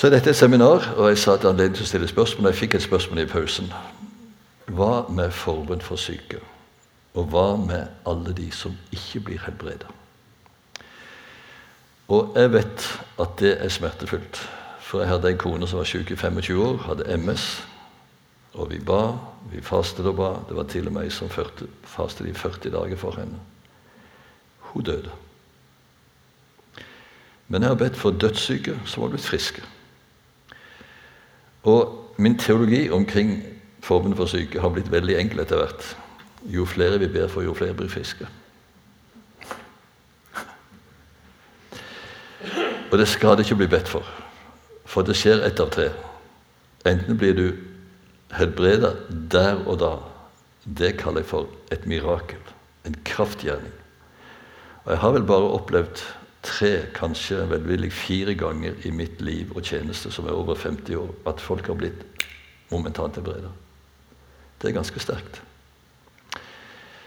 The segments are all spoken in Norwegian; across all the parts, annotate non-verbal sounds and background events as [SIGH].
Så er dette et seminar, og jeg sa til anledning til å stille spørsmål. Jeg fikk et spørsmål i pausen. Hva med forbund for syke? Og hva med alle de som ikke blir helbreda? Og jeg vet at det er smertefullt. For jeg hadde en kone som var syk i 25 år, hadde MS. Og vi ba, vi fastet og ba. Det var til og med jeg som fastet i 40 dager for henne. Hun døde. Men jeg har bedt for dødssyke som har blitt friske. Og min teologi omkring forbundet for syke har blitt veldig enkel etter hvert. Jo flere vi ber for, jo flere blir friske. Og det skal det ikke bli bedt for, for det skjer ett av tre. Enten blir du helbreda der og da. Det kaller jeg for et mirakel. En kraftgjerning. Og jeg har vel bare opplevd tre, kanskje velvillig fire ganger i mitt liv og tjeneste, som er over 50 år, at folk har blitt momentant helbreda. Det er ganske sterkt.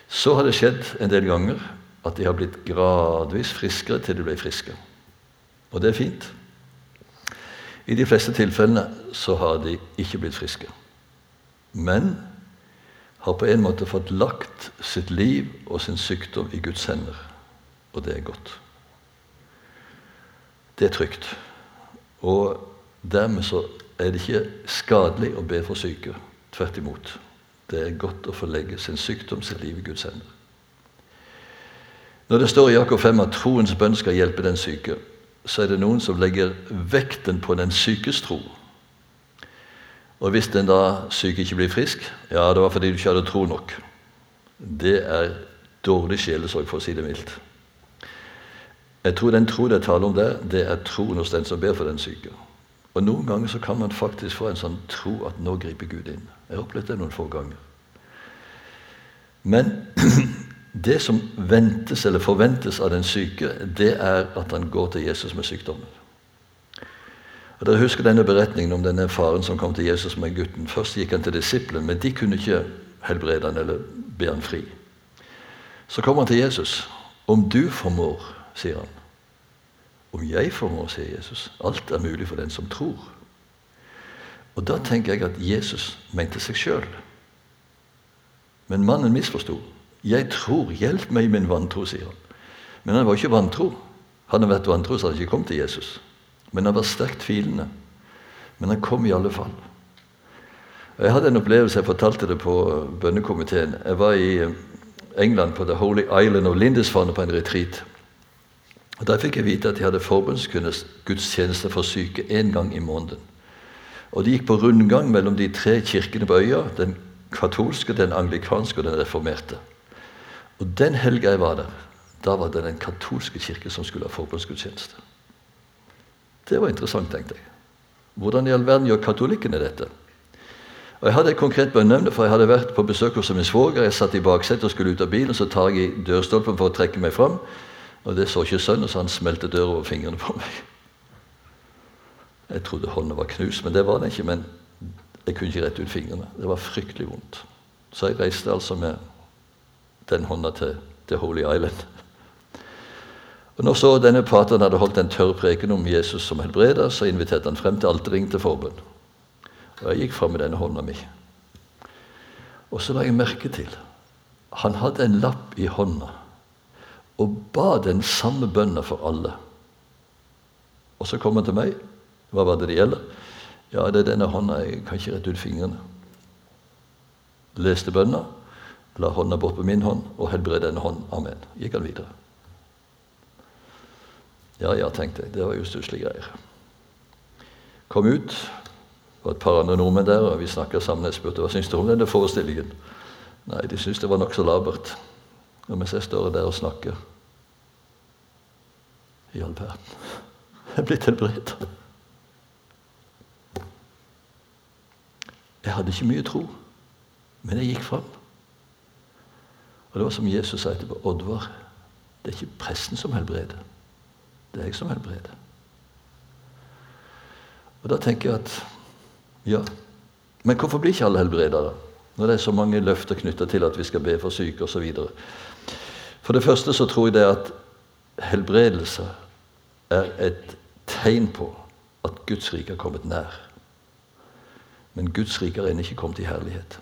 Så har det skjedd en del ganger at de har blitt gradvis friskere til de ble friske. Og det er fint. I de fleste tilfellene så har de ikke blitt friske. Men har på en måte fått lagt sitt liv og sin sykdom i Guds hender. Og det er godt. Det er trygt. Og dermed så er det ikke skadelig å be for syke. Tvert imot. Det er godt å få legge sin sykdom, sitt liv, i Guds hender. Når det står i Jakob 5 at troens bønn skal hjelpe den syke, så er det noen som legger vekten på den sykes tro. Og hvis den da syke ikke blir frisk, ja, det var fordi du ikke hadde tro nok. Det er dårlig sjelesorg, for å si det mildt. Jeg tror den tro det taler om der, det er troen hos den som ber for den syke. Og Noen ganger så kan man faktisk få en sånn tro at nå griper Gud inn. Jeg har opplevd det noen få ganger. Men [CLEARS THROAT] det som ventes eller forventes av den syke, det er at han går til Jesus med sykdommen. Og Dere husker denne beretningen om denne faren som kom til Jesus med gutten. Først gikk han til disiplene, men de kunne ikke helbrede han eller be han fri. Så kom han til Jesus. Om du formår, sier han. Om jeg formår, sier Jesus. Alt er mulig for den som tror. Og Da tenker jeg at Jesus mente seg sjøl. Men mannen misforsto. 'Jeg tror, hjelp meg i min vantro', sier han. Men han var ikke vantro. Han Hadde vært vantro, så hadde han ikke kommet til Jesus. Men han var sterkt tvilende. Men han kom i alle fall. Jeg hadde en opplevelse, jeg fortalte det på bønnekomiteen. Jeg var i England, på The Holy Island of Lindisfarne, på en retreat. Og Der fikk jeg vite at de hadde forbundsgudstjeneste for syke én gang i måneden. Og De gikk på rundgang mellom de tre kirkene på øya. Den katolske, den anglikanske og den reformerte. Og Den helga jeg var der, da var det den katolske kirke som skulle ha forbundsgudstjeneste. Det var interessant, tenkte jeg. Hvordan i all verden gjør katolikkene dette? Og Jeg hadde et konkret bønneemne, for jeg hadde vært på besøk hos min svoger. Jeg satt i baksetet og skulle ut av bilen, så tar jeg i dørstolpen for å trekke meg fram. Og Det så ikke sønnen, så han smelte døra over fingrene på meg. Jeg trodde hånda var knust, men det var den ikke. Men jeg kunne ikke rette ut fingrene. Det var fryktelig vondt. Så jeg reiste altså med den hånda til, til Holy Island. Og Når så denne pateren hadde holdt en tørr preken om Jesus som helbreder, så inviterte han frem til altering til forbønn. Og jeg gikk fram med denne hånda mi. Og så la jeg merke til han hadde en lapp i hånda og ba den samme bønna for alle. Og så kom han til meg. Hva var det det gjelder? Ja, det er denne hånda. Jeg kan ikke rette ut fingrene. Leste bønna, la hånda bort på min hånd og helbred denne hånd. Amen. Gikk han videre. Ja, ja, tenkte jeg. Det var jo stusslige greier. Kom ut. Det var et par andre nordmenn der, og vi snakka sammen. Jeg spurte hva syns du om denne forestillingen. Nei, de syntes det var nokså labert. Og mens jeg står der og snakker I all verden. Jeg er blitt helbredet. Jeg hadde ikke mye tro, men jeg gikk fram. Og det var som Jesus sa til Oddvar, det er ikke presten som helbreder. Det er jeg som helbreder. Og da tenker jeg at ja, men hvorfor blir ikke alle helbreda, da? Når det er så mange løfter knytta til at vi skal be for syke osv. For det første så tror jeg det at helbredelse er et tegn på at Guds rike er kommet nær. Men Guds rike er ennå ikke kommet i herlighet.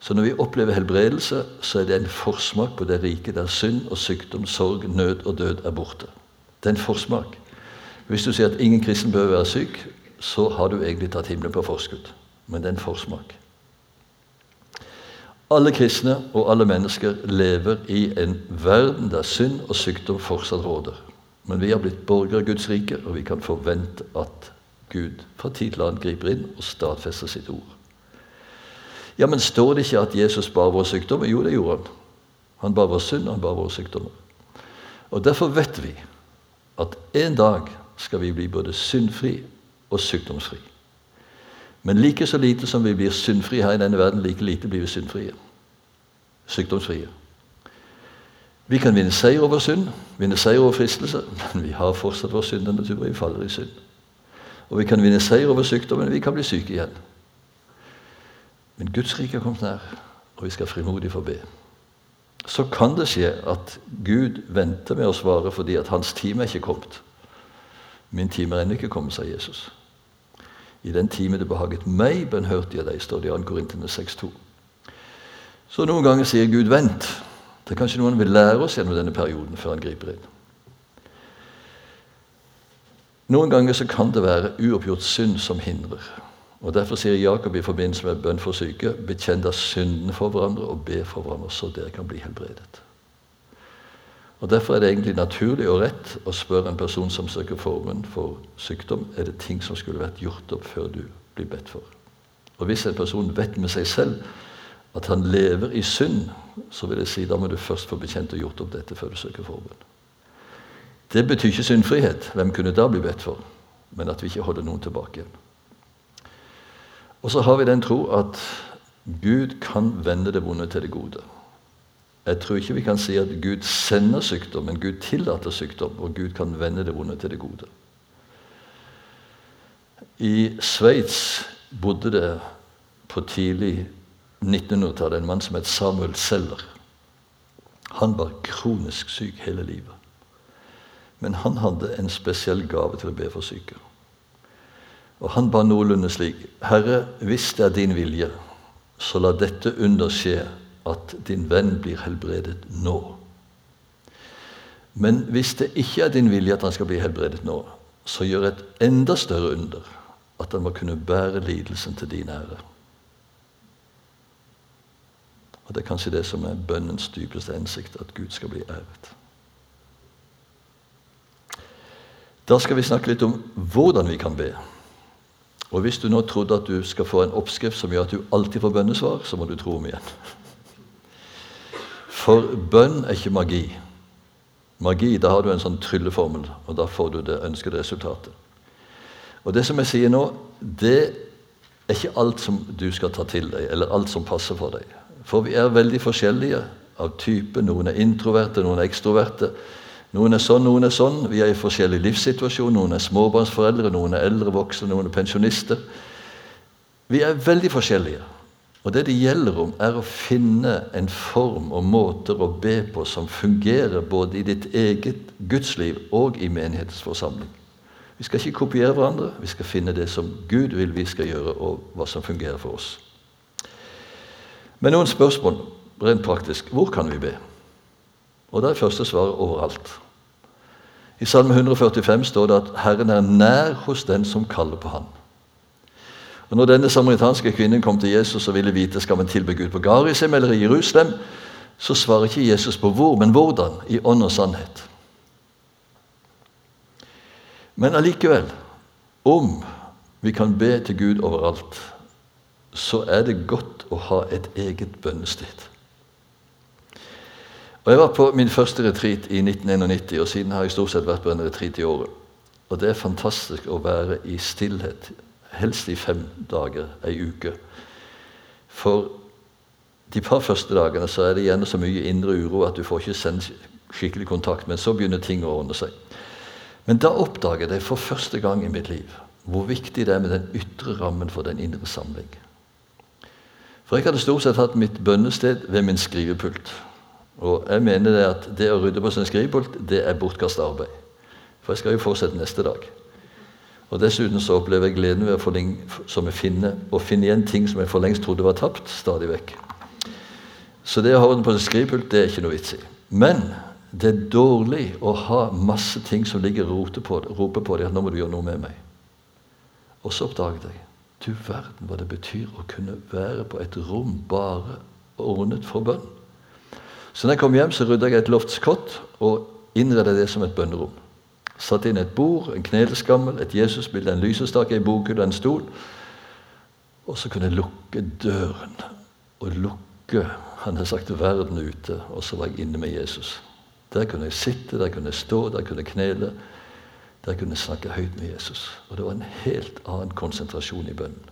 Så når vi opplever helbredelse, så er det en forsmak på det riket der synd og sykdom, sorg, nød og død er borte. Det er en forsmak. Hvis du sier at ingen kristen bør være syk, så har du egentlig tatt himmelen på forskudd. Men det er en forsmak. Alle kristne og alle mennesker lever i en verden der synd og sykdom fortsatt råder. Men vi har blitt borgere av Guds rike, og vi kan forvente at Gud fra tid til annen griper inn og stadfester sitt ord. Ja, men står det ikke at Jesus bar våre sykdommer? Jo, det gjorde han. Han bar vår synd, han bar våre sykdommer. Og Derfor vet vi at en dag skal vi bli både syndfri og sykdomsfri. Men like så lite som vi blir syndfrie her i denne verden, like lite blir vi syndfrie. Sykdomsfrie. Vi kan vinne seier over synd, vinne seier over fristelse, men vi har fortsatt vår syndenatur, og vi faller i synd. Og vi kan vinne seier over sykdom, men vi kan bli syke igjen. Men Guds rike er kommet nær, og vi skal frimodig få be. Så kan det skje at Gud venter med å svare fordi at hans time er ikke kommet. Min time er ennå ikke kommet, sa Jesus. I den time det behaget meg, bønnhørte jeg deg, står det i 2. Korintene 6,2. Så noen ganger sier Gud 'vent'. Det er kanskje noe han vil lære oss gjennom denne perioden før han griper inn. Noen ganger så kan det være uoppgjort synd som hindrer. Og Derfor sier Jakob i forbindelse med bønn for syke bekjenn da syndene for hverandre og be for hverandre, så dere kan bli helbredet. Og Derfor er det egentlig naturlig og rett å spørre en person som søker formen for sykdom, er det ting som skulle vært gjort opp før du blir bedt for. Og Hvis en person vet med seg selv at han lever i synd, så vil jeg si da må du først få bekjent og gjort opp dette før du søker forbund. Det betyr ikke syndfrihet. Hvem kunne da bli bedt for? Men at vi ikke holder noen tilbake. Og så har vi den tro at Gud kan vende det vonde til det gode. Jeg tror ikke vi kan si at Gud sender sykdom, men Gud tillater sykdom, og Gud kan vende det vonde til det gode. I Sveits bodde det på tidlig 1900-tallet en mann som het Samuel Seller. Han var kronisk syk hele livet. Men han hadde en spesiell gave til å be for syke. Og han ba noenlunde slik.: Herre, hvis det er din vilje, så la dette under skje at din venn blir helbredet nå. Men hvis det ikke er din vilje at han skal bli helbredet nå, så gjør et enda større under at han må kunne bære lidelsen til din ære. Og Det er kanskje det som er bønnens dypeste hensikt, at Gud skal bli æret. Da skal vi snakke litt om hvordan vi kan be. Og Hvis du nå trodde at du skal få en oppskrift som gjør at du alltid får bønnesvar, så må du tro om igjen. For bønn er ikke magi. Magi, Da har du en sånn trylleformel, og da får du det ønskede resultatet. Og Det som jeg sier nå, det er ikke alt som du skal ta til deg, eller alt som passer for deg. For vi er veldig forskjellige av type. Noen er introverte, noen er ekstroverte. Noen er sånn, noen er sånn. Vi er i forskjellig livssituasjon. Noen er småbarnsforeldre, noen er eldre voksne, noen er pensjonister. Vi er veldig forskjellige. Og det det gjelder om, er å finne en form og måter å be på som fungerer både i ditt eget gudsliv og i menighetens forsamling. Vi skal ikke kopiere hverandre, vi skal finne det som Gud vil vi skal gjøre, og hva som fungerer for oss. Men noen spørsmål rent praktisk. Hvor kan vi be? Og da er første svaret overalt. I Salme 145 står det at Herren er nær hos den som kaller på Han. Og når denne samaritanske kvinnen kom til Jesus og ville vite skal man tilbe Gud på Garisim eller i Jerusalem, så svarer ikke Jesus på hvor, men hvordan, i ånd og sannhet. Men allikevel, om vi kan be til Gud overalt, så er det godt å ha et eget bønnested. Og Jeg var på min første retreat i 1991, og siden har jeg stort sett vært på en retreat i året. Og det er fantastisk å være i stillhet, helst i fem dager, ei uke. For de par første dagene så er det gjerne så mye indre uro at du får ikke sendt skikkelig kontakt, men så begynner ting å ordne seg. Men da oppdager jeg for første gang i mitt liv hvor viktig det er med den ytre rammen for den indre samling. For jeg hadde stort sett hatt mitt bønnested ved min skrivepult. Og jeg mener det at det å rydde på sin skrivepult det er bortkasta arbeid. For jeg skal jo fortsette neste dag. Og Dessuten så opplever jeg gleden ved å, finne, finne, å finne igjen ting som jeg for lengst trodde var tapt, stadig vekk. Så det å ha orden på sin skrivepult, det er ikke noe vits i. Men det er dårlig å ha masse ting som ligger og roper på deg at 'nå må du gjøre noe med meg'. Og så oppdaget jeg du verden hva det betyr å kunne være på et rom bare ordnet for bønn. Så når jeg kom hjem, så rydda jeg et loftskott og innreda det som et bønnerom. Satt inn et bord, en kneleskammel, et Jesusbilde, en lysestake, en bokhylle, en stol. Og så kunne jeg lukke døren og lukke han har sagt verden ute, og så var jeg inne med Jesus. Der kunne jeg sitte, der kunne jeg stå, der kunne jeg knele. Der kunne jeg snakke høyt med Jesus. Og det var en helt annen konsentrasjon i bønnen.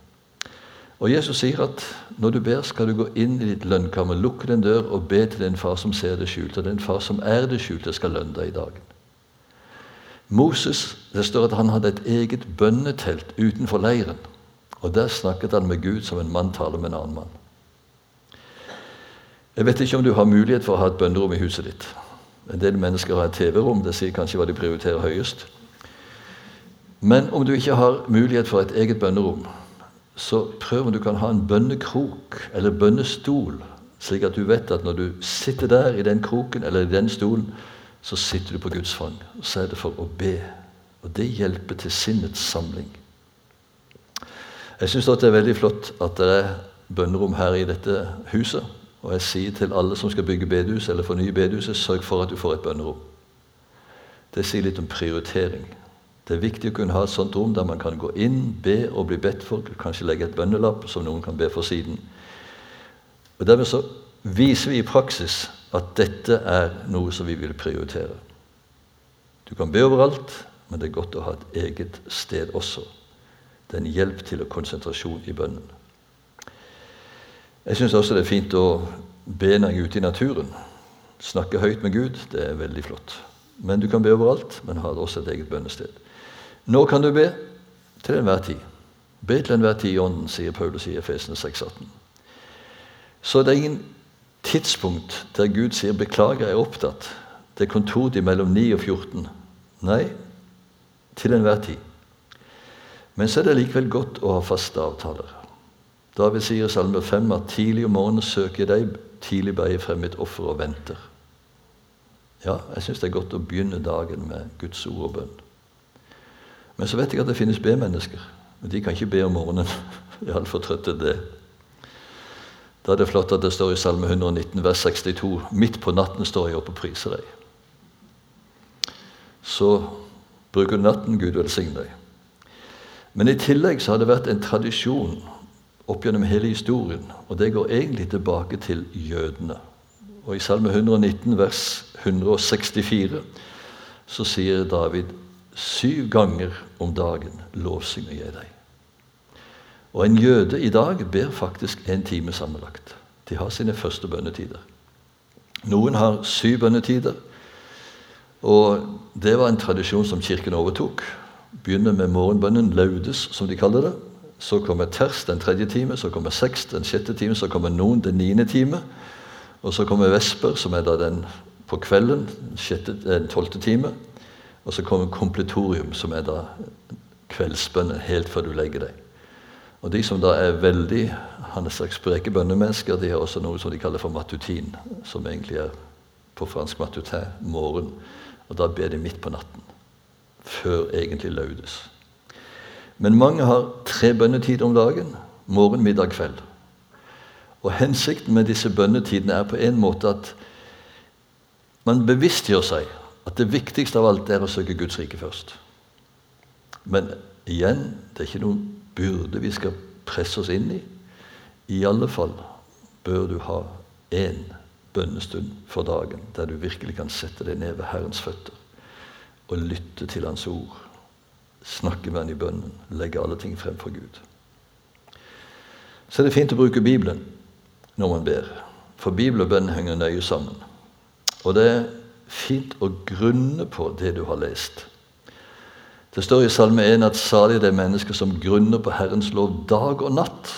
Og Jesus sier at når du ber, skal du gå inn i ditt lønnkammer, lukke den dør og be til den far som ser det skjulte. Den far som er det skjulte, skal lønne deg i dagen. Moses, Det står at han hadde et eget bønnetelt utenfor leiren. Og Der snakket han med Gud som en mann taler med en annen mann. Jeg vet ikke om du har mulighet for å ha et bønnerom i huset ditt. En del mennesker har et TV-rom. Det sier kanskje hva de prioriterer høyest. Men om du ikke har mulighet for et eget bønnerom, så prøv om du kan ha en bønnekrok eller bønnestol, slik at du vet at når du sitter der i den kroken eller i den stolen, så sitter du på Guds fang. Og så er det for å be. Og det hjelper til sinnets samling. Jeg syns det er veldig flott at det er bønnerom her i dette huset. Og jeg sier til alle som skal bygge bedehus eller fornye bedehuset, sørg for at du får et bønnerom. Det sier litt om prioritering. Det er viktig å kunne ha et sånt rom der man kan gå inn, be og bli bedt for, kanskje legge et bønnelapp som noen kan be for siden. Og Dermed så viser vi i praksis at dette er noe som vi vil prioritere. Du kan be overalt, men det er godt å ha et eget sted også. Det er en hjelp til konsentrasjon i bønnen. Jeg syns også det er fint å be når jeg er ute i naturen. Snakke høyt med Gud, det er veldig flott. Men du kan be overalt, men ha også et eget bønnested. Nå kan du be til enhver tid. Be til enhver tid i Ånden, sier Paulus i Efesene 6,18. Så det er ingen tidspunkt der Gud sier 'beklager, jeg er opptatt'. Det er kontortid mellom 9 og 14. Nei, til enhver tid. Men så er det likevel godt å ha faste avtaler. David sier i Salme 5 at 'tidlig om morgenen søker jeg deg, tidlig bærer jeg frem mitt offer og venter'. Ja, jeg syns det er godt å begynne dagen med Guds ord og bønn. Men så vet jeg at det finnes B-mennesker. Men de kan ikke be om morgenen. [LAUGHS] De er altfor trøtte til det. Da er det flott at det står i Salme 119, vers 62.: Midt på natten står jeg opp og priser deg. Så bruker du natten, Gud velsigne deg. Men i tillegg så har det vært en tradisjon opp gjennom hele historien, og det går egentlig tilbake til jødene. Og I Salme 119, vers 164, så sier David Syv ganger om dagen lovsynger jeg deg. Og en jøde i dag ber faktisk en time sammenlagt. De har sine første bønnetider. Noen har syv bønnetider. Og det var en tradisjon som Kirken overtok. Begynner med morgenbønnen, laudes, som de kaller det. Så kommer ters den tredje time, så kommer seks den sjette time, så kommer noen den niende time. Og så kommer vesper, som er da den på kvelden, den tolvte time. Og så kommer kompletorium, som er da kveldsbønnen helt før du legger deg. Og De som da er veldig han er slags spreke bønnemennesker, de har også noe som de kaller for matutin, som egentlig er på fransk matutin morgen. Og Da ber de midt på natten, før egentlig laudes. Men mange har tre bønnetider om dagen morgen, middag, kveld. Og Hensikten med disse bønnetidene er på en måte at man bevisstgjør seg at det viktigste av alt er å søke Guds rike først. Men igjen, det er ikke noen byrde vi skal presse oss inn i. I alle fall bør du ha én bønnestund for dagen der du virkelig kan sette deg ned ved Herrens føtter og lytte til Hans ord. Snakke med Han i bønnen. Legge alle ting frem for Gud. Så er det fint å bruke Bibelen når man ber. For Bibel og bønn henger nøye sammen. Og det er fint å grunne på det du har lest. Det står i Salme 1 at salig det mennesker som grunner på Herrens lov dag og natt.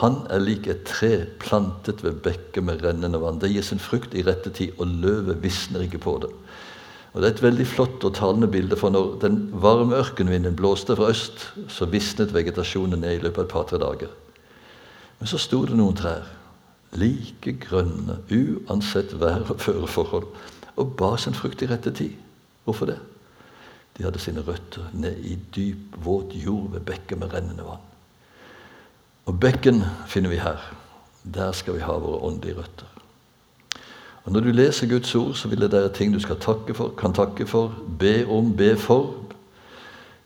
Han er lik et tre plantet ved bekker med rennende vann. Det gir sin frukt i rette tid, og løvet visner ikke på det. Og Det er et veldig flott og talende bilde, for når den varme ørkenvinden blåste fra øst, så visnet vegetasjonen ned i løpet av et par-tre dager. Men så sto det noen trær, like grønne uansett vær og føreforhold, og bar sin frukt i rette tid. Hvorfor det? De hadde sine røtter ned i dyp, våt jord ved bekker med rennende vann. Og bekken finner vi her. Der skal vi ha våre åndelige røtter. Og Når du leser Guds ord, så vil det være ting du skal takke for, kan takke for, be om, be for.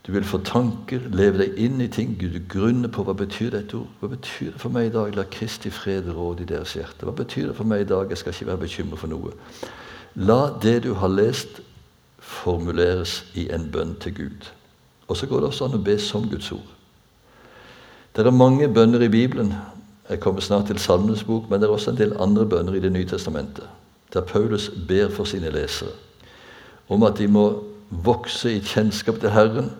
Du vil få tanker, leve deg inn i ting. Gud grunner på hva betyr dette ord. Hva betyr det for meg i dag? La Kristi fred råde i deres hjerte. Hva betyr det for meg i dag? Jeg skal ikke være bekymret for noe. La det du har lest, formuleres i en bønn til Gud. Og så går det også an å be som Guds ord. Det er mange bønner i Bibelen. Jeg kommer snart til Salmenes bok, men det er også en del andre bønner i Det nye testamentet, der Paulus ber for sine lesere om at de må vokse i kjennskap til Herren,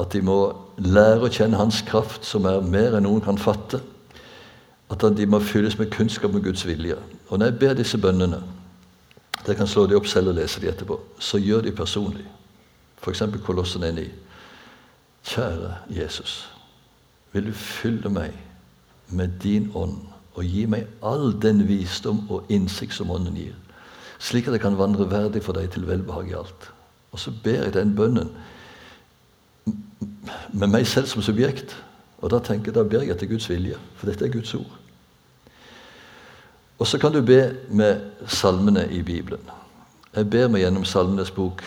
at de må lære å kjenne Hans kraft, som er mer enn noen kan fatte, at de må fylles med kunnskap om Guds vilje. Og når jeg ber disse bønnene, dere kan slå de opp selv og lese de etterpå, så gjør de personlig. F.eks. Kolossen 1.9. Kjære Jesus. Vil du fylle meg med din ånd og gi meg all den visdom og innsikt som Ånden gir, slik at jeg kan vandre verdig for deg til velbehag i alt. Og så ber jeg den bønnen med meg selv som subjekt. Og da tenker jeg, da ber jeg etter Guds vilje, for dette er Guds ord. Og så kan du be med salmene i Bibelen. Jeg ber meg gjennom Salmenes bok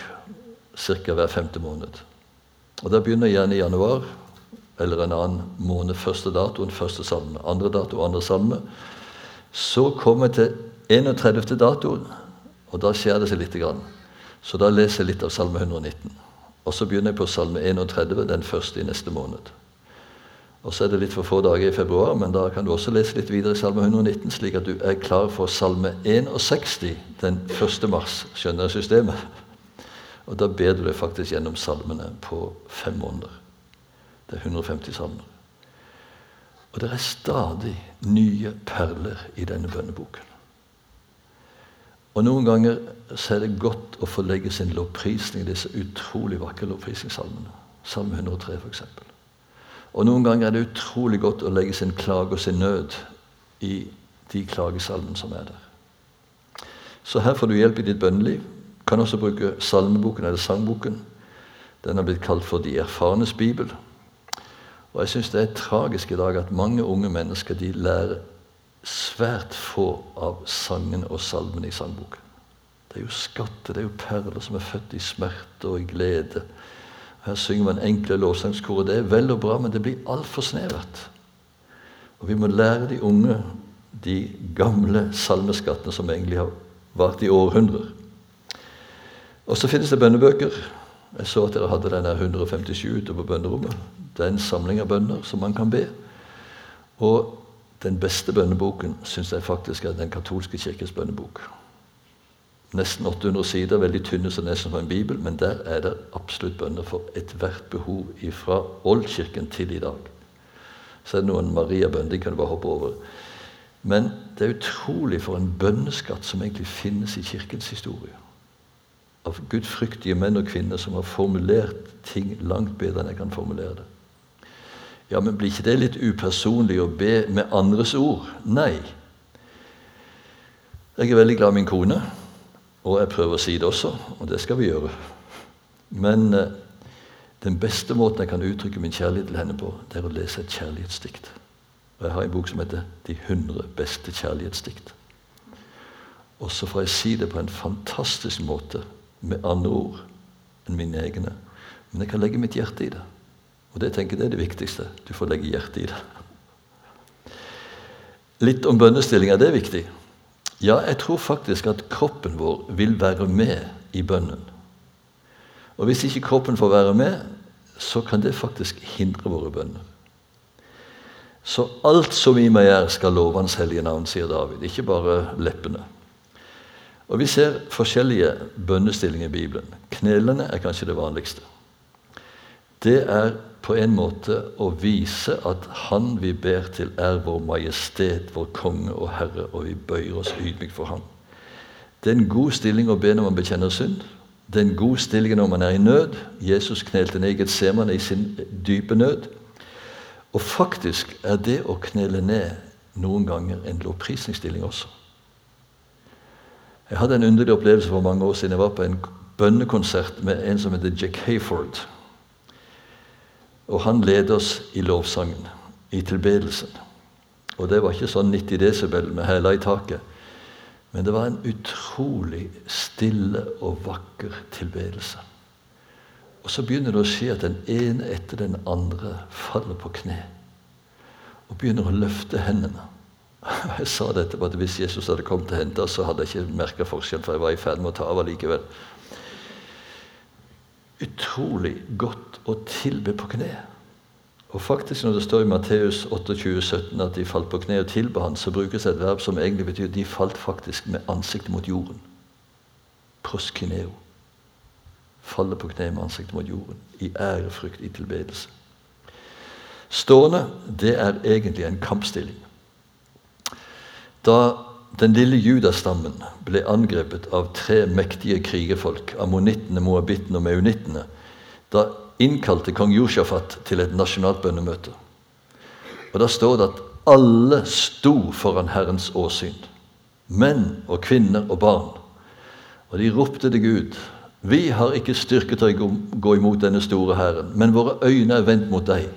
ca. hver femte måned. Og Da begynner jeg gjerne i januar eller en annen måned første datoen, første salme. Andre dato, andre salme. Så kommer jeg til 31. dato, og da skjer det seg litt. Grann. Så da leser jeg litt av Salme 119. Og så begynner jeg på Salme 31, den første i neste måned. Og så er det litt for få dager i februar, men da kan du også lese litt videre i Salme 119, slik at du er klar for Salme 61 den 1. mars. Skjønner systemet? Og da ber du deg faktisk gjennom salmene på fem måneder. Det er 150 salmer. Og det er stadig nye perler i denne bønneboken. Og Noen ganger så er det godt å få legge sin lovprisning i disse utrolig vakre lovprisningssalmene. Salme 103, f.eks. Og noen ganger er det utrolig godt å legge sin klage og sin nød i de klagesalmene som er der. Så her får du hjelp i ditt bønneliv. Kan også bruke salmeboken eller sangboken. Den har blitt kalt for De erfarnes bibel. Og jeg syns det er tragisk i dag at mange unge mennesker de lærer svært få av sangene og salmene i sangboken. Det er jo skatter, det er jo perler som er født i smerte og i glede. Her synger man enkle lovsangskor, det er vel og bra, men det blir altfor snevert. Og vi må lære de unge de gamle salmeskattene som egentlig har vart i århundrer. Og så finnes det bønnebøker. Jeg så at dere hadde den 157 ute på bønnerommet. Det er en samling av bønner som man kan be. Og den beste bønneboken syns jeg faktisk er Den katolske kirkes bønnebok. Nesten 800 sider, veldig tynne som nesten som en bibel, men der er det absolutt bønner for ethvert behov fra oldkirken til i dag. Så er det noen Maria-bønner, de kan du bare hoppe over. Men det er utrolig for en bønneskatt som egentlig finnes i kirkens historie av gudfryktige menn og kvinner som har formulert ting langt bedre enn jeg kan formulere det. Ja, men blir ikke det litt upersonlig å be med andres ord? Nei. Jeg er veldig glad i min kone, og jeg prøver å si det også, og det skal vi gjøre. Men eh, den beste måten jeg kan uttrykke min kjærlighet til henne på, det er å lese et kjærlighetsdikt. Og Jeg har en bok som heter 'De 100 beste kjærlighetsdikt'. Og så får jeg si det på en fantastisk måte med andre ord enn mine egne. Men jeg kan legge mitt hjerte i det. Og det tenker jeg er det viktigste. Du får legge hjertet i det. Litt om bønnestilling. Er viktig? Ja, jeg tror faktisk at kroppen vår vil være med i bønnen. Og hvis ikke kroppen får være med, så kan det faktisk hindre våre bønner. Så alt som i meg er, skal love Hans hellige navn, sier David. Ikke bare leppene. Og Vi ser forskjellige bønnestillinger i Bibelen. Knelene er kanskje det vanligste. Det er på en måte å vise at Han vi ber til, er vår majestet, vår konge og herre, og vi bøyer oss ydmykt for ham. Det er en god stilling å be når man bekjenner synd. Det er en god stilling når man er i nød. Jesus knelte ned i Getsemane i sin dype nød. Og faktisk er det å knele ned noen ganger en lovprisningsstilling også. Jeg hadde en underlig opplevelse for mange år siden. Jeg var på en bønnekonsert med en som heter Jack Hayford. Og han leder oss i lovsangen, i tilbedelsen. Og det var ikke sånn 90 desibel med hæla i taket. Men det var en utrolig stille og vakker tilbedelse. Og så begynner det å skje at den ene etter den andre faller på kne og begynner å løfte hendene. [LAUGHS] Jeg sa dette på at Hvis Jesus hadde kommet og henta, så hadde jeg ikke merka forskjell, for jeg var i ferd med å ta av allikevel. Utrolig godt å tilbe på kne. Og faktisk Når det står i Matteus 28, 17 at de falt på kne og tilba han, så brukes et verb som egentlig betyr de falt faktisk med ansiktet mot jorden. Proskineo. Falle på kne med ansiktet mot jorden. I ærefrykt, i tilbedelse. Stående, det er egentlig en kampstilling. Da den lille judastammen ble angrepet av tre mektige krigerfolk, ammonittene, moabittene og meunittene, da innkalte kong Josjafat til et nasjonalt bønnemøte. Og Da står det at alle sto foran Herrens åsyn. Menn og kvinner og barn. Og de ropte til Gud. Vi har ikke styrke til å gå imot denne store hæren, men våre øyne er vendt mot deg.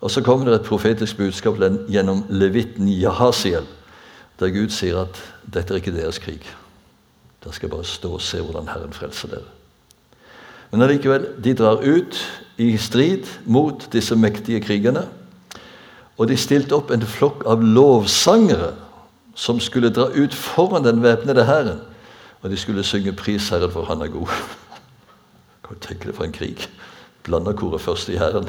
Og så kommer det et profetisk budskap gjennom levitten Jahasiel, der Gud sier at dette er ikke deres krig. Dere skal bare stå og se hvordan Herren frelser dere. Men allikevel, de drar ut i strid mot disse mektige krigene. Og de stilte opp en flokk av lovsangere som skulle dra ut foran den væpnede hæren. Og de skulle synge 'Pris Herren, for Han er god'. [LAUGHS] Kan du tenke deg for en krig? Blanda koret først i hæren.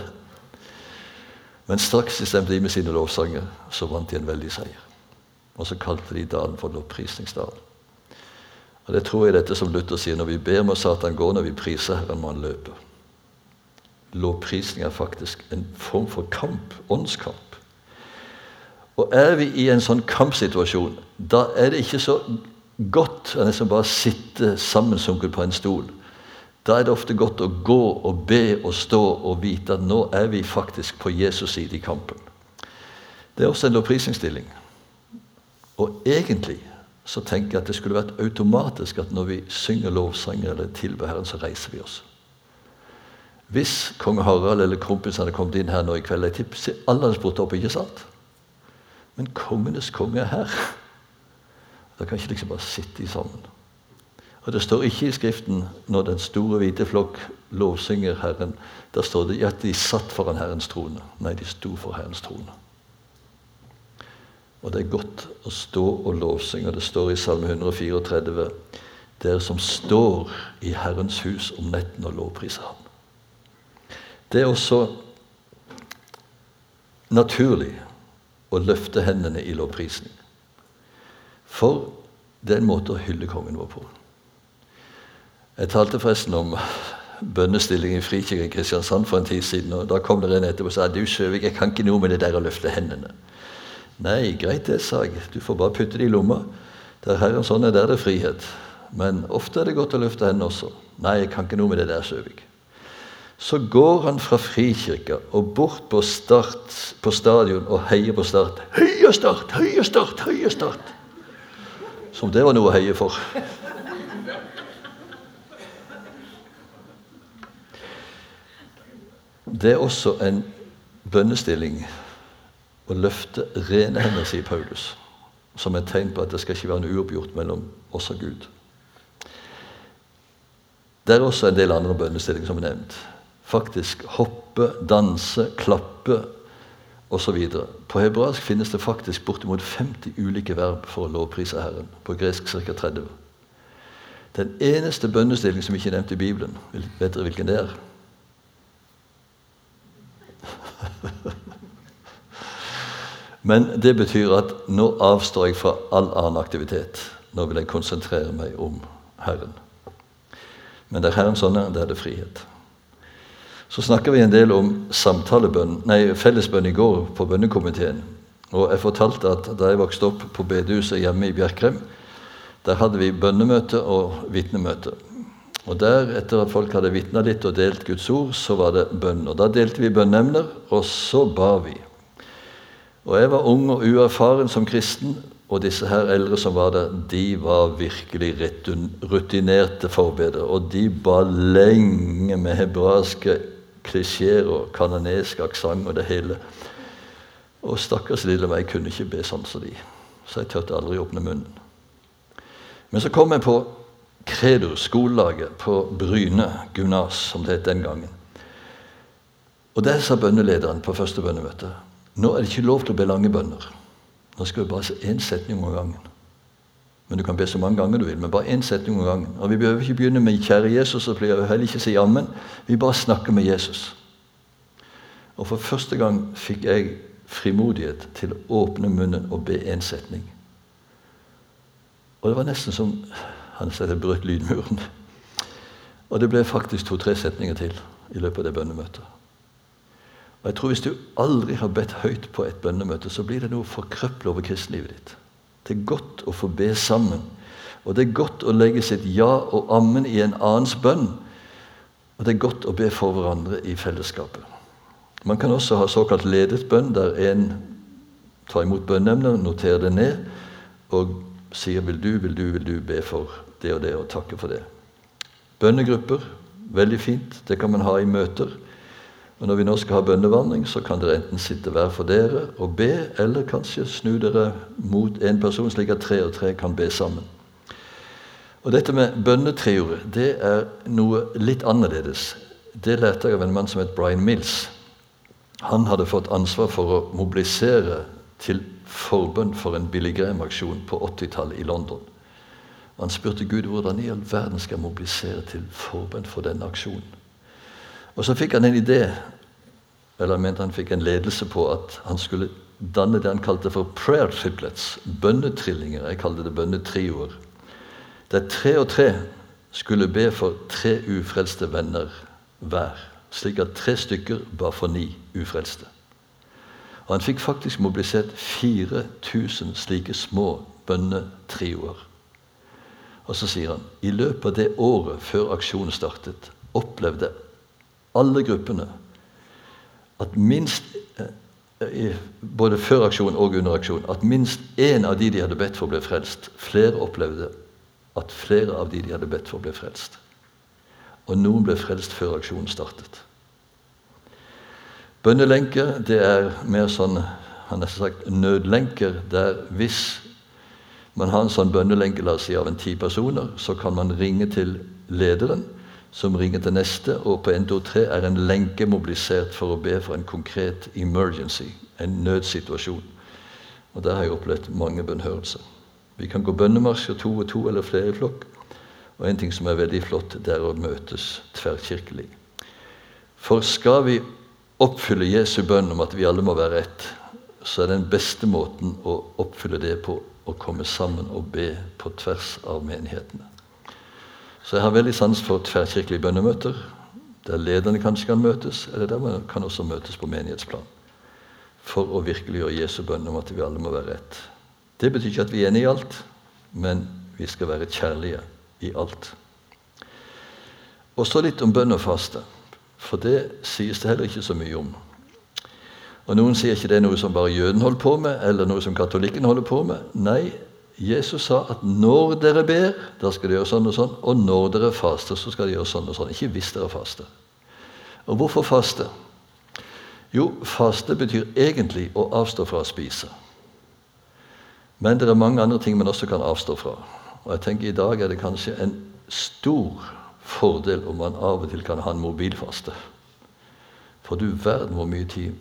Men straks de stemte i med sine lovsanger, så vant de en veldig seier. Og så kalte de dalen for lovprisningsdalen. Og Det tror jeg dette som Luther sier når vi ber må Satan gå, når vi priser Herren må han løpe. Lovprisning er faktisk en form for kamp, åndskamp. Og er vi i en sånn kampsituasjon, da er det ikke så godt å nesten bare sitte sammensunket på en stol. Da er det ofte godt å gå og be og stå og vite at nå er vi faktisk på Jesus side i kampen. Det er også en lovprisningsstilling. Og egentlig så tenker jeg at det skulle vært automatisk at når vi synger lovsanger eller tilber Herren, så reiser vi oss. Hvis kong Harald eller kompisene hadde kommet inn her nå i kveld jeg tipper Alle hadde spurt opp, ikke sant? Men kongenes konge er her. Da kan ikke liksom bare sitte sammen. Og Det står ikke i Skriften når den store, hvite flokk lovsynger Herren. Da står det at de satt foran Herrens trone. Nei, de sto for Herrens trone. Og det er godt å stå og lovsynge. Det står i Salme 134 Dere som står i Herrens hus om netten og lovpriser Ham. Det er også naturlig å løfte hendene i lovprisning. For det er en måte å hylle kongen vår på. Jeg talte forresten om bønnestilling i Frikirken Kristiansand for en tid siden. og Da kom det en etterpå og sa du Sjøvik, jeg kan ikke noe med det der å løfte hendene. Nei, greit det, sa jeg. Du får bare putte det i lomma. Der Herren sånn er, der det er frihet. Men ofte er det godt å løfte hendene også. Nei, jeg kan ikke noe med det der, Søvik. Så går han fra Frikirka og bort på, start, på stadion og heier på Start. Heia Start! Heia Start! Heia Start! Som det var noe å heie for. Det er også en bønnestilling å løfte rene hender, sier Paulus, som et tegn på at det skal ikke være noe uoppgjort mellom oss og Gud. Det er også en del andre bønnestillinger som er nevnt. Faktisk hoppe, danse, klappe osv. På hebraisk finnes det faktisk bortimot 50 ulike verb for å lovprise Herren. På gresk ca. 30. Den eneste bønnestilling som ikke er nevnt i Bibelen, vet dere hvilken det er? [LAUGHS] Men det betyr at nå avstår jeg fra all annen aktivitet. Nå vil jeg konsentrere meg om Herren. Men der Herren sånn er, der er det frihet. Så snakker vi en del om samtalebønn, nei, fellesbønn i går på bønnekomiteen. Og jeg fortalte at da jeg vokste opp på bedehuset hjemme i Bjerkrem, der hadde vi bønnemøte og vitnemøte. Og der, etter at folk hadde vitna litt og delt Guds ord, så var det bønn. Og Da delte vi bønneemner, og så ba vi. Og Jeg var ung og uerfaren som kristen, og disse her eldre som var der, de var virkelig rutinerte forbedere. Og de ba lenge med hebraiske klisjeer og kanonesk aksent og det hele. Og stakkars lille meg kunne ikke be sånn som de, så jeg turte aldri åpne munnen. Men så kom jeg på Kredo, skolelaget på Bryne gymnas, som det het den gangen. Og der sa bønnelederen på første bønnemøte nå er det ikke lov til å be lange bønner. Nå skal vi bare se én setning om gangen. Men Du kan be så mange ganger du vil, men bare én setning om gangen. Og Vi behøver ikke begynne med 'Kjære Jesus', og heller ikke si 'Ammen'. Vi bare snakker med Jesus. Og For første gang fikk jeg frimodighet til å åpne munnen og be én setning. Og det var nesten som han sa det brøt lydmuren. Og det ble faktisk to-tre setninger til i løpet av det bønnemøtet. Og jeg tror Hvis du aldri har bedt høyt på et bønnemøte, så blir det noe forkrøpla over kristenlivet ditt. Det er godt å få be sammen. Og det er godt å legge sitt ja og ammen i en annens bønn. Og det er godt å be for hverandre i fellesskapet. Man kan også ha såkalt ledet bønn, der en tar imot bønneemner, noterer det ned og sier 'vil du, vil du, vil du be for det og det', og takke for det. Bønnegrupper, veldig fint. Det kan man ha i møter. Og Når vi nå skal ha bønnevandring, så kan dere enten sitte hver for dere og be, eller kanskje snu dere mot en person, slik at tre og tre kan be sammen. Og Dette med bønnetrioer det er noe litt annerledes. Det lærte jeg av en mann som het Brian Mills. Han hadde fått ansvar for å mobilisere til forbønn for en Billy Graham-aksjon på 80-tallet i London. Han spurte Gud hvordan i all verden skal jeg mobilisere til forbønn for denne aksjonen. Og Så fikk han en idé, eller han mente han fikk en ledelse på at han skulle danne det han kalte for prayer triplets, bønnetrillinger. Jeg kalte det bønnetrioer. Der tre og tre skulle be for tre ufrelste venner hver slik at tre stykker ba for ni ufrelste. Og Han fikk faktisk mobilisert 4000 slike små bønnetrioer. Og så sier han i løpet av det året før aksjonen startet, opplevde alle gruppene at minst eh, både før aksjon og under aksjon, at minst én av de de hadde bedt for, ble frelst. Flere opplevde at flere av de de hadde bedt for, ble frelst. Og noen ble frelst før aksjonen startet. Bønnelenker det er mer sånn har sagt nødlenker, der hvis man har en sånn bønnelenke la oss si, av en ti personer, så kan man ringe til lederen, som ringer til neste, og på 123 er en lenke mobilisert for å be for en konkret emergency, en nødsituasjon. Og Der har jeg opplevd mange bønnhørelser. Vi kan gå bønnemarsjer to og to eller flere i flokk. Og en ting som er veldig flott, det er å møtes tverrkirkelig. For skal vi oppfylle Jesu bønn om at vi alle må være ett, så er den beste måten å oppfylle det på å komme sammen og be på tvers av menighetene. Så jeg har veldig sans for tverrkirkelige bønnemøter, der lederne kanskje kan møtes, eller der man kan også møtes på menighetsplan. For å virkeliggjøre Jesu bønn om at vi alle må være ett. Det betyr ikke at vi er enige i alt, men vi skal være kjærlige i alt. Og så litt om bønn og faste. For det sies det heller ikke så mye om. Og Noen sier ikke det er noe som bare jøden holder på med, eller noe som katolikken holder på med. Nei, Jesus sa at når dere ber, da skal dere gjøre sånn og sånn. Og når dere faster, så skal dere gjøre sånn og sånn. Ikke hvis dere faster. Og hvorfor faste? Jo, faste betyr egentlig å avstå fra å spise. Men det er mange andre ting man også kan avstå fra. Og jeg tenker I dag er det kanskje en stor fordel om man av og til kan ha en mobilfaste. For du verden hvor mye tid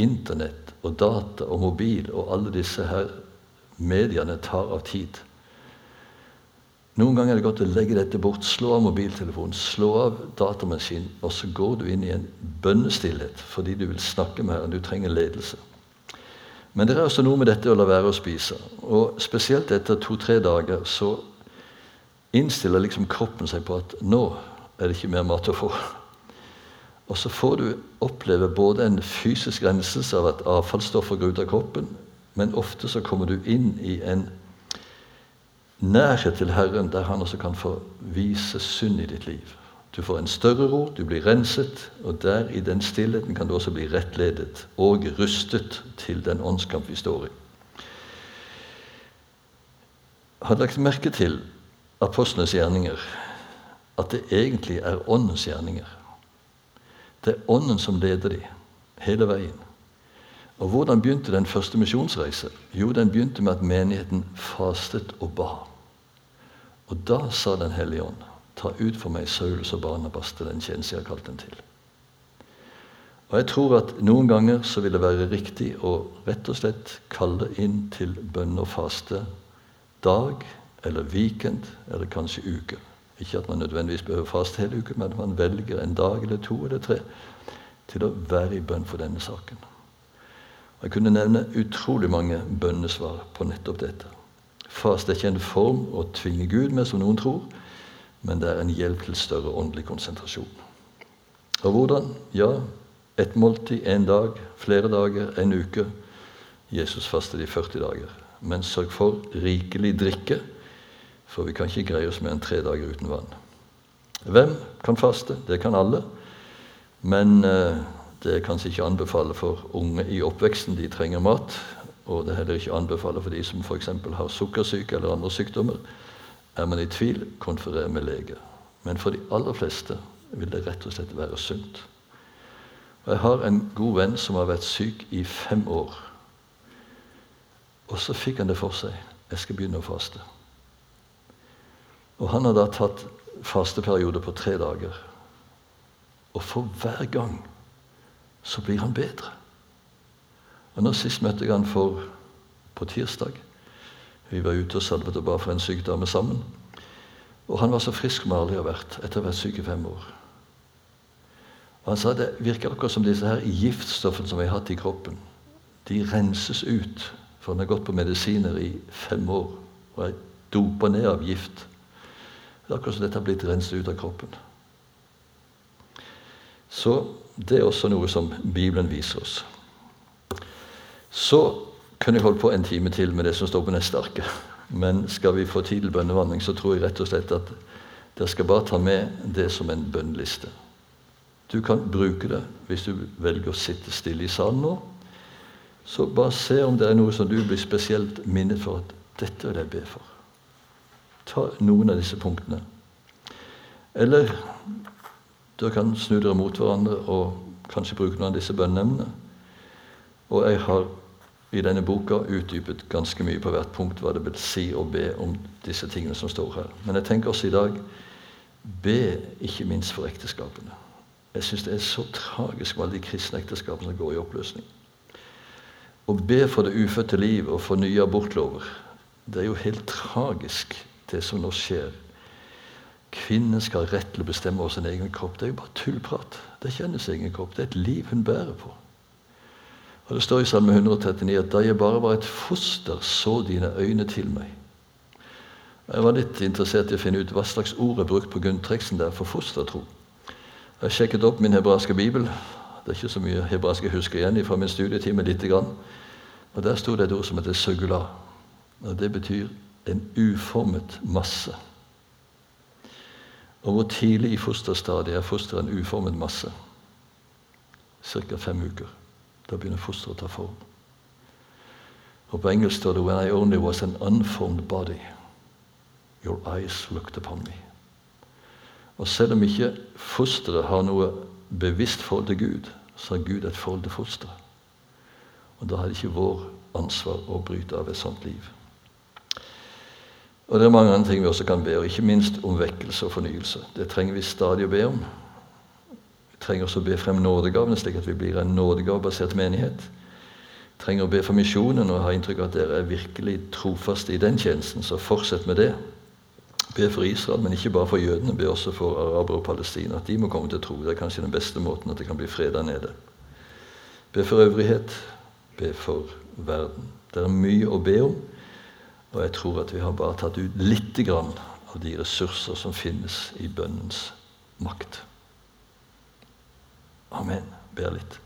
Internett og data og mobil og alle disse her mediene tar av tid. Noen ganger er det godt å legge dette bort. Slå av mobiltelefonen, slå av datamaskinen, og så går du inn i en bønnestillhet fordi du vil snakke med Herren. Du trenger ledelse. Men det er også noe med dette å la være å spise. Og Spesielt etter to-tre dager så innstiller liksom kroppen seg på at nå er det ikke mer mat å få. Og så får du oppleve både en fysisk renselse av at avfallsstoffer går ut av kroppen, men ofte så kommer du inn i en nærhet til Herren der Han også kan få vise synd i ditt liv. Du får en større ro, du blir renset, og der i den stillheten kan du også bli rettledet og rustet til den åndskamp vi står i. Har lagt merke til apostlenes gjerninger at det egentlig er Åndens gjerninger. Det er Ånden som leder dem hele veien. Og Hvordan begynte den første misjonsreise? Jo, den begynte med at menigheten fastet og ba. Og da sa Den hellige ånd, ta ut for meg Saulus og Barnabas til den tjeneste jeg har kalt dem til. Og Jeg tror at noen ganger så vil det være riktig å rett og slett kalle inn til bønn og faste dag eller weekend eller kanskje uke. Ikke at man nødvendigvis behøver faste hele uken, men at man velger en dag eller to eller tre til å være i bønn for denne saken. Jeg kunne nevne utrolig mange bønnesvar på nettopp dette. Fast er ikke en form å tvinge Gud med, som noen tror, men det er en hjelp til større åndelig konsentrasjon. Og hvordan? Ja, et måltid, en dag, flere dager, en uke. Jesus fastet i 40 dager. Men sørg for rikelig drikke, for vi kan ikke greie oss mer enn tre dager uten vann. Hvem kan faste? Det kan alle. Men eh, det er kanskje ikke anbefale for unge i oppveksten. De trenger mat. Og det er heller ikke anbefale for de som f.eks. har sukkersyke eller andre sykdommer. Er man i tvil, konferer med lege. Men for de aller fleste vil det rett og slett være sunt. Og Jeg har en god venn som har vært syk i fem år. Og så fikk han det for seg. Jeg skal begynne å faste. Og han har da tatt fasteperiode på tre dager. Og for hver gang så blir han bedre. Og nå Sist møtte jeg han for på tirsdag. Vi var ute og salvet og ba for en syk dame sammen. Og han var så frisk som han aldri har vært etter å ha vært syk i fem år. Og Han sa det virker akkurat som disse her giftstoffene som vi har hatt i kroppen. De renses ut, for han har gått på medisiner i fem år og er dopa ned av gift. Det er akkurat som dette har blitt renset ut av kroppen. Så det er også noe som Bibelen viser oss. Så kunne jeg holdt på en time til med det som står på neste arket. Men skal vi få tid til bønnevandring, så tror jeg rett og slett at dere skal bare ta med det som en bønneliste. Du kan bruke det hvis du velger å sitte stille i salen nå. Så bare se om det er noe som du blir spesielt minnet for at dette vil jeg be for. Ta noen av disse punktene. Eller dere kan snu dere mot hverandre og kanskje bruke noen av disse bønneemnene. Og jeg har i denne boka utdypet ganske mye på hvert punkt hva det vil si å be om disse tingene som står her. Men jeg tenker også i dag be ikke minst for ekteskapene. Jeg syns det er så tragisk med alle de kristne ekteskapene som går i oppløsning. Å be for det ufødte liv og for nye abortlover, det er jo helt tragisk, det som nå skjer. Kvinnen skal ha rett til å bestemme over sin egen kropp. Det er jo bare tullprat. Det ikke hennes egen kropp. Det er et liv hun bærer på. Og Det står i Salme 139 at da jeg bare var et foster, så dine øyne til meg. Jeg var litt interessert i å finne ut hva slags ord er brukt på Gunnteksten der for fostertro. Jeg sjekket opp min hebraiske bibel. Det er ikke så mye hebraisk jeg husker igjen fra min studietime. lite grann. Og Der sto det et ord som heter søgula. Og Det betyr en uformet masse. Og hvor tidlig i fosterstadiet er fosteret en uformet masse? Ca. fem uker. Da begynner fosteret å ta form. Og På engelsk står det 'When I only was an unformed body, your eyes looked upon me'. Og Selv om ikke fosteret har noe bevisst forhold til Gud, så har Gud et forhold til fosteret. Og da har det ikke vår ansvar å bryte av et sånt liv. Og det er mange andre ting vi også kan be, og ikke minst om vekkelse og fornyelse. Det trenger vi stadig å be om. Vi trenger også å be frem nådegavene, slik at vi blir en nådegavebasert menighet. Vi trenger å be for misjonen, og ha inntrykk av at dere er virkelig trofaste i den tjenesten, så fortsett med det. Be for Israel, men ikke bare for jødene. Be også for arabere og palestina. At de må komme til tro. Det er kanskje den beste måten at det kan bli fred der nede. Be for øvrighet. Be for verden. Det er mye å be om. Og jeg tror at vi har bare tatt ut lite grann av de ressurser som finnes i bønnens makt. Amen. Ber litt.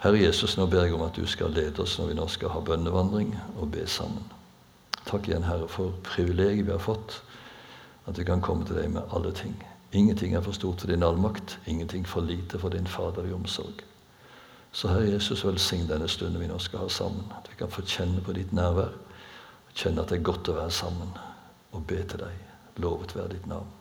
Herre Jesus, nå ber jeg om at du skal lede oss når vi nå skal ha bønnevandring, og be sammen. Takk igjen, Herre, for privilegiet vi har fått, at vi kan komme til deg med alle ting. Ingenting er for stort for din allmakt, ingenting for lite for din Fader i omsorg. Så Herre Jesus, velsign denne stunden vi nå skal ha sammen, at vi kan få kjenne på ditt nærvær Kjenn at det er godt å være sammen og be til deg. Lovet være ditt navn.